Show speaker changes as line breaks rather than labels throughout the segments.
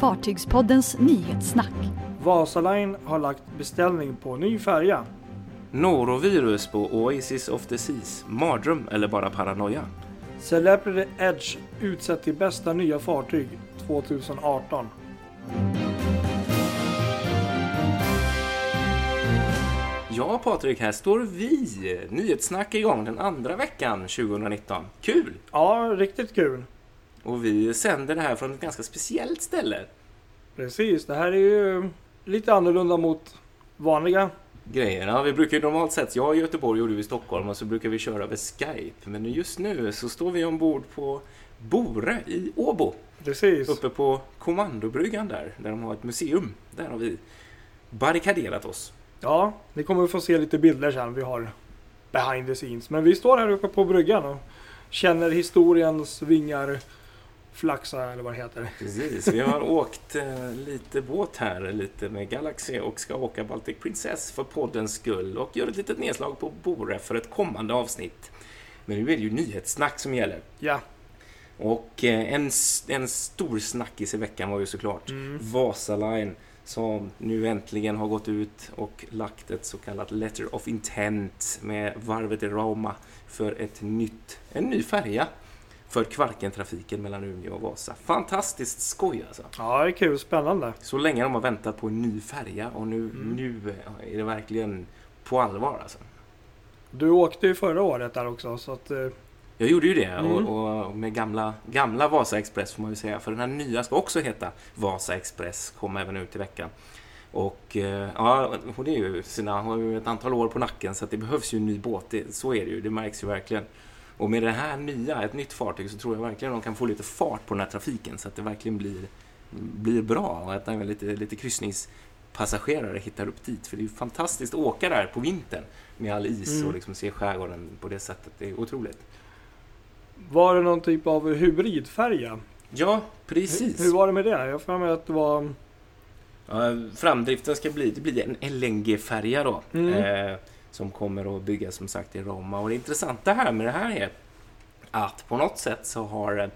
Fartygspoddens nyhetssnack.
Vasaline har lagt beställning på ny färja.
Norovirus på Oasis of the Seas. Mardröm eller bara paranoia?
Celebrity Edge utsett till bästa nya fartyg 2018.
Ja Patrik, här står vi. Nyhetssnack igång den andra veckan 2019. Kul!
Ja, riktigt kul.
Och vi sänder det här från ett ganska speciellt ställe.
Precis, det här är ju lite annorlunda mot vanliga.
Grejerna. Vi brukar ju normalt sett, jag i Göteborg och du i Stockholm, och så brukar vi köra över Skype. Men just nu så står vi ombord på Bore i Åbo.
Precis.
Uppe på kommandobryggan där, där de har ett museum. Där har vi barrikaderat oss.
Ja, ni kommer få se lite bilder sen. Vi har behind the scenes. Men vi står här uppe på bryggan och känner historiens vingar flaxa eller vad det heter.
Precis, vi har åkt eh, lite båt här, lite med Galaxy och ska åka Baltic Princess för poddens skull och gör ett litet nedslag på Bore för ett kommande avsnitt. Men nu är det ju nyhetssnack som gäller.
Ja,
Och eh, en, en stor snackis i veckan var ju såklart
Mm.
Vasaline som nu äntligen har gått ut och lagt ett så kallat letter of intent med varvet i Rauma för ett nytt, en ny färja för Kvarkentrafiken mellan Umeå och Vasa. Fantastiskt skoj alltså!
ja det är kul. Spännande.
Så länge de har väntat på en ny färja och nu,
Mm.
nu är det verkligen på allvar alltså.
Du åkte ju förra året där också så att eh,
Jag gjorde ju det
Mm.
och, och med gamla, gamla Vasa Express får man ju säga. För den här nya ska också heta Vasa Express, kommer även ut i veckan. Och eh, ja, hon är ju sina, har ju ett antal år på nacken så att det behövs ju en ny båt. Det, så är det ju, det märks ju verkligen. Och med det här nya, ett nytt fartyg, så tror jag verkligen de kan få lite fart på den här trafiken så att det verkligen blir, blir bra och att även lite, lite kryssningspassagerare hittar upp dit. För det är ju fantastiskt att åka där på vintern med all is
Mm.
och liksom se skärgården på det sättet. Det är otroligt.
var det någon typ av hybridfärja?
Ja, precis.
Hur, hur var det med det? Jag har att det var...
Ja, framdriften ska bli, det blir en LNG-färja då.
Mm.
Eh, som kommer att byggas som sagt i Roma. Och det intressanta här med det här är att på något sätt så har eh,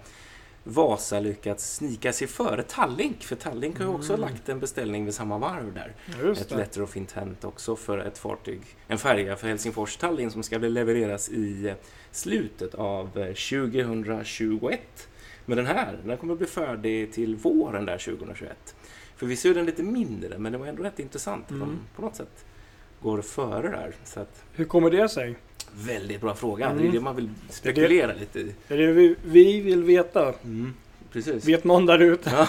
Vasa lyckats snika sig före Tallink. För Tallink har ju också
Mm.
lagt en beställning vid samma varv där.
Just
ett
det.
letter of intent också för ett fartyg, en färja för Helsingfors Tallinn som ska levereras i eh, slutet av eh, 2021. Men den här, den kommer att bli färdig till våren där 2021. Förvisso är den lite mindre, men det var ändå rätt intressant
Mm.
på något sätt går före där. Så att,
Hur kommer det sig?
väldigt bra fråga.
Mm.
Det är det man vill spekulera lite i.
Det är det vi, vi vill veta.
Mm. Precis.
Vet någon där ute?
Ja.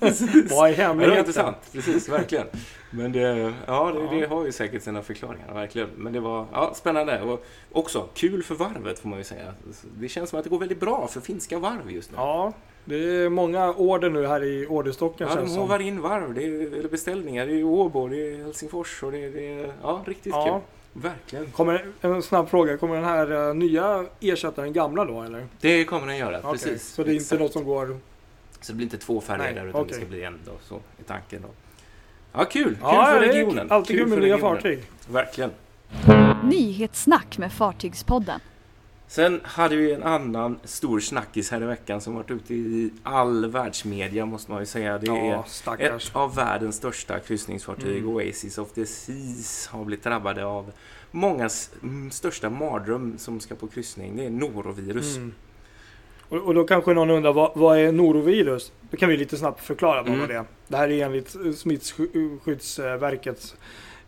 Vad är
Ja, det är
hemligheten?
intressant, precis, verkligen. Men det, ja, det, det har ju säkert sina förklaringar, verkligen. Men det var ja, spännande och också kul för varvet får man ju säga. Det känns som att det går väldigt bra för finska varv just nu.
Ja, det är många order nu här i orderstocken
Ja,
känns
de
som.
hovar in varv, det är, eller beställningar. Det är Åbo, det är Helsingfors och det är, det är ja, riktigt
Ja.
kul. Verkligen.
Kommer, en snabb fråga, kommer den här eh, nya ersätta den gamla då eller?
Det kommer den göra,
Okej,
precis.
Så det är inte
Exakt.
något som går...
Så det blir inte två färger
Nej,
där utan det
okej.
ska bli en då, så är tanken då. Ja, kul! Kul
Ja,
för
det
regionen.
alltid kul med
för
nya fartyg.
Verkligen.
Nyhetssnack med Fartygspodden.
Sen hade vi en annan stor snackis här i veckan som varit ute i all världsmedia måste man ju säga. Det
Ja,
är
stackars.
ett av världens största kryssningsfartyg,
Mm.
Oasis of the Seas, har blivit drabbade av mångas mm, största mardröm som ska på kryssning. Det är norovirus.
Mm. Och, och då kanske någon undrar, vad, vad är norovirus? Då kan vi lite snabbt förklara vad
Mm.
det är. Det här är enligt eh, Smittskyddsverkets.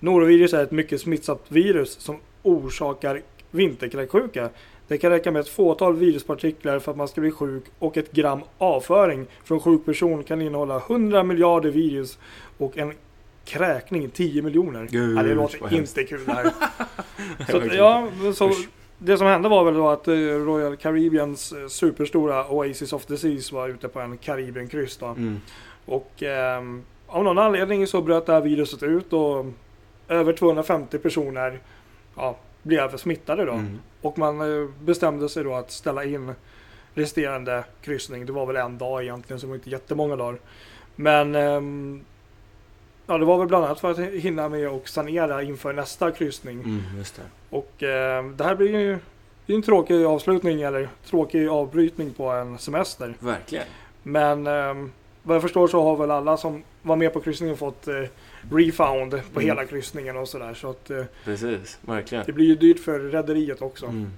Norovirus är ett mycket smittsamt virus som orsakar vinterkräksjuka. Det kan räcka med ett fåtal viruspartiklar för att man ska bli sjuk och ett gram avföring från sjuk person kan innehålla 100 miljarder virus och en kräkning 10 miljoner.
Gud,
Ja, det låter inte kul det här. så, ja, så, det som hände var väl då att eh, Royal Caribbeans eh, superstora Oasis of the Seas var ute på en Karibienkryss.
Mm.
Och ehm, av någon anledning så bröt det här viruset ut och över 250 personer ja, blev smittade då.
Mm.
Och man eh, bestämde sig då att ställa in resterande kryssning. Det var väl en dag egentligen, så det var inte jättemånga dagar. Men ehm, ja, det var väl bland annat för att hinna med och sanera inför nästa kryssning.
Mm, det.
Och ehm, det här blir ju det är en tråkig avslutning eller tråkig avbrytning på en semester.
Verkligen.
Men ehm, vad jag förstår så har väl alla som var med på kryssningen fått eh, refund på
Mm.
hela kryssningen och sådär. Så att eh,
Precis, verkligen.
det blir ju dyrt för rederiet också.
Mm.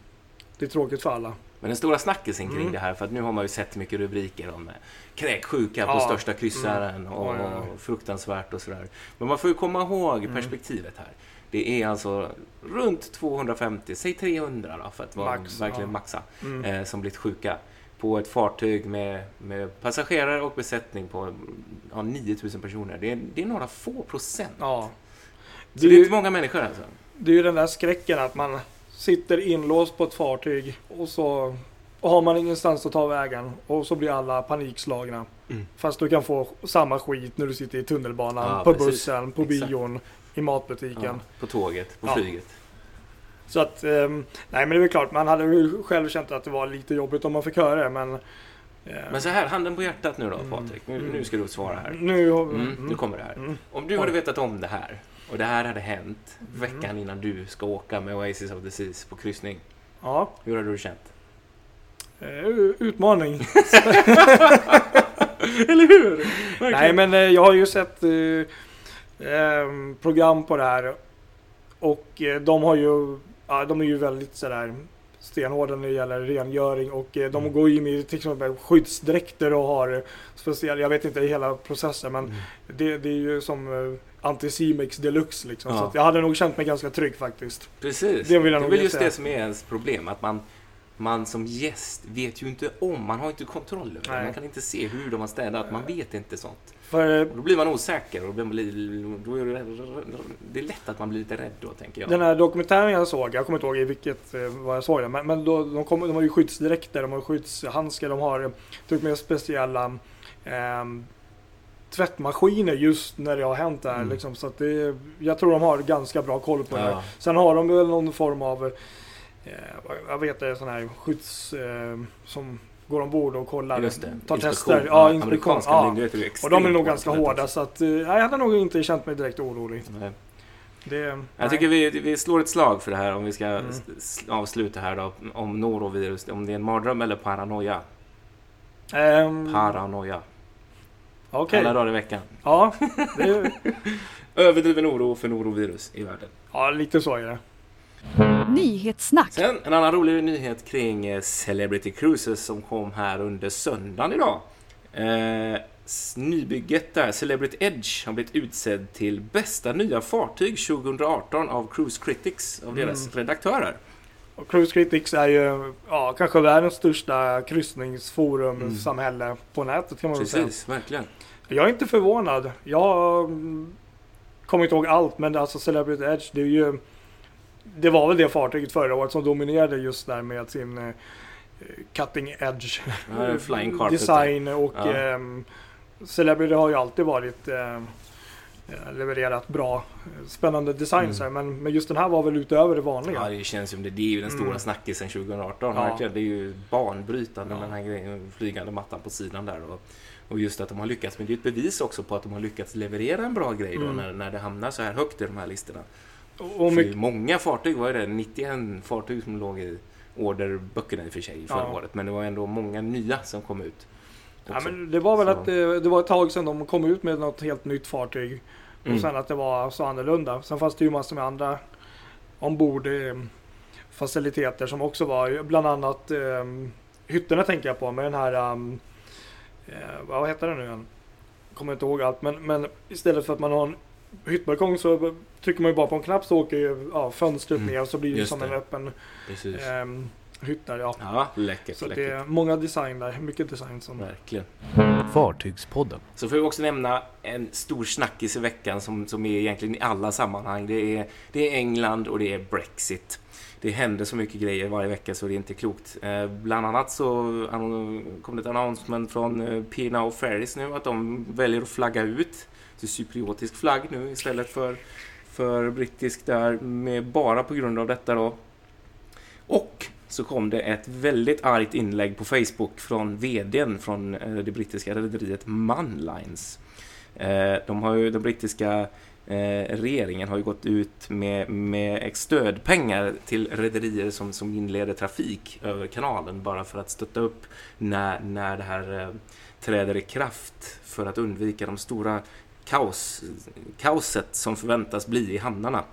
Det är tråkigt för alla.
Men den stora snackisen kring
Mm.
det här, för att nu har man ju sett mycket rubriker om eh, kräksjuka på
Ja.
största kryssaren och, och fruktansvärt och sådär. Men man får ju komma ihåg
Mm.
perspektivet här. Det är alltså runt 250, säg 300 då, för att vara
Max,
verkligen
ja.
maxa,
Mm.
eh, som blivit sjuka på ett fartyg med, med passagerare och besättning på ja, 9000 personer. Det är, det är några få procent.
Ja.
Så
Det är, ju,
inte många människor alltså.
det är ju den där skräcken att man sitter inlåst på ett fartyg och så har man ingenstans att ta vägen och så blir alla panikslagna.
Mm.
Fast du kan få samma skit när du sitter i tunnelbanan,
Ja,
på
precis.
bussen, på
Exakt.
bion, i matbutiken.
Ja, på tåget, på flyget.
Så att, ehm, nej men det är väl klart, man hade ju själv känt att det var lite jobbigt om man fick höra det men... eh,
Men så här, handen på hjärtat nu då
Mm.
Patrik. Nu,
Mm.
nu ska du svara här.
Nu,
Mm, nu kommer det här.
Mm.
Om du hade vetat om det här och det här hade hänt
Mm.
veckan innan du ska åka med Oasis of the Seas på kryssning.
Ja,
Hur hade du känt?
eh, utmaning.
Eller hur?
Nej men eh, jag har ju sett eh, ehm, program på det här. Och eh, de har ju, ja, de är ju väldigt sådär stenhårda när det gäller rengöring och eh, de
Mm.
går ju in i till exempel skyddsdräkter och har speciella, jag vet inte hela processen men
Mm.
det, det är ju som eh, Anticimex deluxe liksom.
Ja.
Så jag hade nog känt mig ganska trygg faktiskt.
Precis.
Det vill jag
det är väl just
säga.
det som är ens problem. Att man, man som gäst vet ju inte om, man har inte kontroll över det.
Nej.
Man kan inte se hur de har städat, man vet inte sånt.
För eh,
Och då blir man osäker och då blir, då är det, det är lätt att man blir lite rädd då, tänker jag.
Den här dokumentären jag såg, jag kommer inte ihåg i vilket eh, vad jag såg den, men, men då, de, kom, de har ju skyddsdräkter, de har skyddshandskar, de har tagit med speciella ehm, tvättmaskiner just när det har hänt det här.
Mm.
Liksom, så att det, jag tror de har ganska bra koll på det.
Ja.
Sen har de väl någon form av, eh, jag vet det, sån här skydds... Eh, som går ombord och kollar,
Just det.
tar
Inspektion.
tester. Ja, inspektion.
Amerikanska
Ja.
myndigheter är
Och de är nog ganska hårda så att eh, nej, jag hade nog inte känt mig direkt orolig.
Nej.
Det,
Jag
nej.
tycker vi, vi slår ett slag för det här om vi ska
Mm.
avsluta här då. Om norovirus, om det är en mardröm eller paranoia.
Ehm,
Paranoia.
Okej.
Alla dagar i veckan.
Ja, det,
Överdriven oro för norovirus i världen.
ja, lite så är det.
Nyhetssnack.
Sen en annan rolig nyhet kring eh, Celebrity Cruises som kom här under söndagen idag. Eh, nybygget där, Celebrity Edge, har blivit utsedd till bästa nya fartyg 2018 av Cruise Critics, av deras
Mm.
redaktörer.
Och Cruise Critics är ju ja, kanske världens största kryssningsforum
Mm.
samhälle på nätet kan man väl säga.
Precis, verkligen.
Jag är inte förvånad. Jag mm, kommer inte ihåg allt men alltså Celebrity Edge det är ju Det var väl det fartyget förra året som dominerade just där med sin eh, cutting edge
Ja, carpet
design och
Ja.
ehm, Celebrity har ju alltid varit eh, eh, levererat bra eh, spännande designs
Mm.
men, men just den här var väl utöver det vanliga.
Ja, det känns som det. Det är ju den stora
Mm.
snackisen 2018.
Ja.
Det är ju banbrytande
Ja.
den här grejen. Flygande mattan på sidan där. Och, och just att de har lyckats. Men det är ett bevis också på att de har lyckats leverera en bra grej då
Mm.
när, när det hamnar så här högt i de här listorna.
Och mycket,
Många fartyg var det. 91 fartyg som låg i orderböckerna i och för sig förra
Ja.
året. Men det var ändå många nya som kom ut.
ja, men det var väl
Så-
att det, det var ett tag sedan de kom ut med något helt nytt fartyg.
Mm.
Och sen att det var så annorlunda. Sen fanns det ju massor med andra ombord eh, faciliteter som också var bland annat eh, hytterna tänker jag på med den här um, eh, vad heter det nu igen? Kommer inte ihåg allt men, men istället för att man har en hyttbalkong så trycker man ju bara på en knapp så åker ju ja, fönstret
Mm,
ner och så blir det
just
som
det.
en öppen eh, hytt där. Ja.
Ja, läckert.
Så det
läckert.
är många design där, mycket design som
Verkligen.
Fartygspodden.
Så får vi också nämna en stor snackis i veckan som, som är egentligen i alla sammanhang. Det är, det är England och det är Brexit. Det händer så mycket grejer varje vecka så det är inte klokt. Eh, bland annat så kom det ett announcement från eh, Pina och Ferries nu att de väljer att flagga ut till cypriotisk flagg nu istället för, för brittisk där med bara på grund av detta då. Och så kom det ett väldigt argt inlägg på Facebook från VDn från eh, det brittiska rederiet Manlines. Eh, de har ju, den brittiska eh, regeringen har ju gått ut med, med stödpengar till rederier som, som inleder trafik över kanalen bara för att stötta upp när, när det här eh, träder i kraft för att undvika de stora kaos, kaoset som förväntas bli i hamnarna.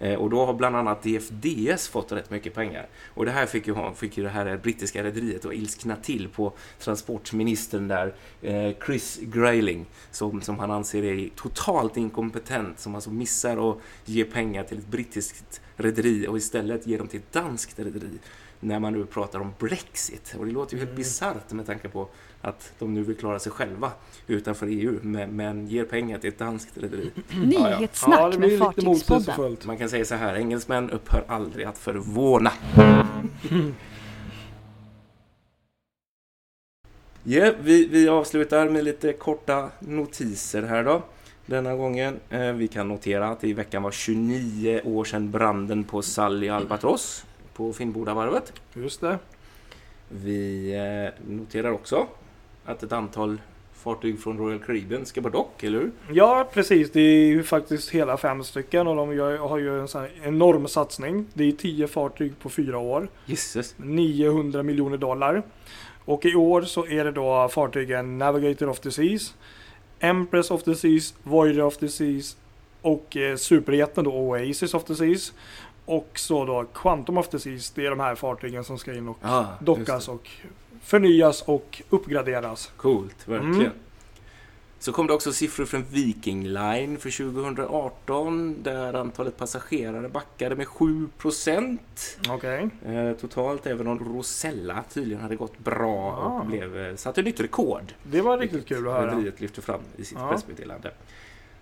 Eh, och då har bland annat DFDS fått rätt mycket pengar. Och det här fick ju, fick ju det här brittiska rederiet att ilskna till på transportministern där, eh, Chris Grayling, som, som han anser är totalt inkompetent, som alltså missar att ge pengar till ett brittiskt rederi och istället ger dem till ett danskt rederi när man nu pratar om Brexit. Och det låter ju helt mm. bisarrt med tanke på att de nu vill klara sig själva utanför EU, men, men ger pengar till ett danskt rederi.
Nyhetssnack ja, ja. med Fartygspodden.
Man kan säga så här, engelsmän upphör aldrig att förvåna. Ja, vi, vi avslutar med lite korta notiser här då. Denna gången. Eh, vi kan notera att det i veckan var 29 år sedan branden på Sally Albatross på Finnbodavarvet.
Just det.
Vi eh, noterar också att ett antal fartyg från Royal Caribbean ska på dock, eller hur?
Ja, precis. Det är ju faktiskt hela fem stycken och de har ju en sån enorm satsning. Det är tio fartyg på fyra år.
Jesus.
900 miljoner dollar. Och i år så är det då fartygen Navigator of the Seas, Empress of the Seas, Voyager of the Seas och eh, superjätten då Oasis of the Seas. Och så då Quantum of Seas, det är de här fartygen som ska in och ah, dockas och förnyas och uppgraderas.
Coolt, verkligen. Mm. Så kom det också siffror från Viking Line för 2018 där antalet passagerare backade med 7
Okay.
Eh, totalt, även om Rosella tydligen hade gått bra ah. och blev, eh, satte nytt rekord.
Det var riktigt kul att höra.
Rederiet lyfte fram i sitt ah. pressmeddelande.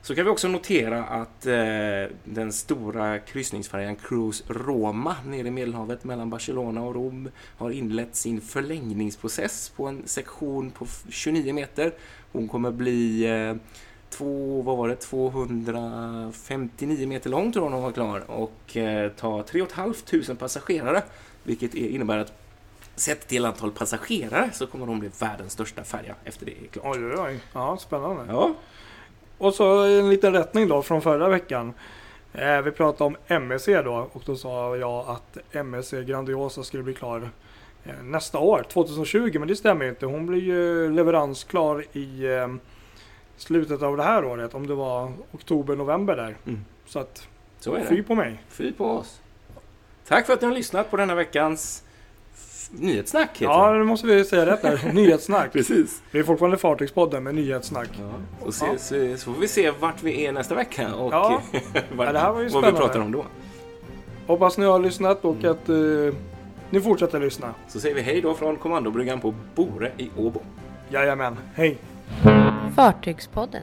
Så kan vi också notera att eh, den stora kryssningsfärjan Cruise Roma nere i Medelhavet mellan Barcelona och Rom har inlett sin förlängningsprocess på en sektion på 29 meter. Hon kommer bli eh, två, vad var det, 259 meter lång tror jag hon var klar och eh, ta 3 500 passagerare vilket innebär att Sett till antal passagerare så kommer hon bli världens största färja efter det är klart.
Oj, oj, oj. Ja, spännande.
Ja.
Och så en liten rättning då från förra veckan. Eh, vi pratade om MSC då och då sa jag att MSC Grandiosa skulle bli klar eh, nästa år, 2020. Men det stämmer inte. Hon blir ju leveransklar i eh, slutet av det här året. Om det var oktober, november där. Mm. Så att,
så är det.
fy på mig.
Fy på oss. Tack för att ni har lyssnat på denna veckans nyhetssnack
heter Ja, nu måste vi säga rätt där. Nyhetssnack.
Precis.
Det är fortfarande Fartygspodden med nyhetssnack.
Ja. Och se, ja. så, så, får vi se vart vi är nästa vecka och
ja.
vad,
ja, det här var ju
vad vi pratar om då.
Hoppas ni har lyssnat och mm. att uh, ni fortsätter lyssna.
Så säger vi hej då från kommandobryggan på Bore i Åbo.
Jajamän, hej.
Fartygspodden.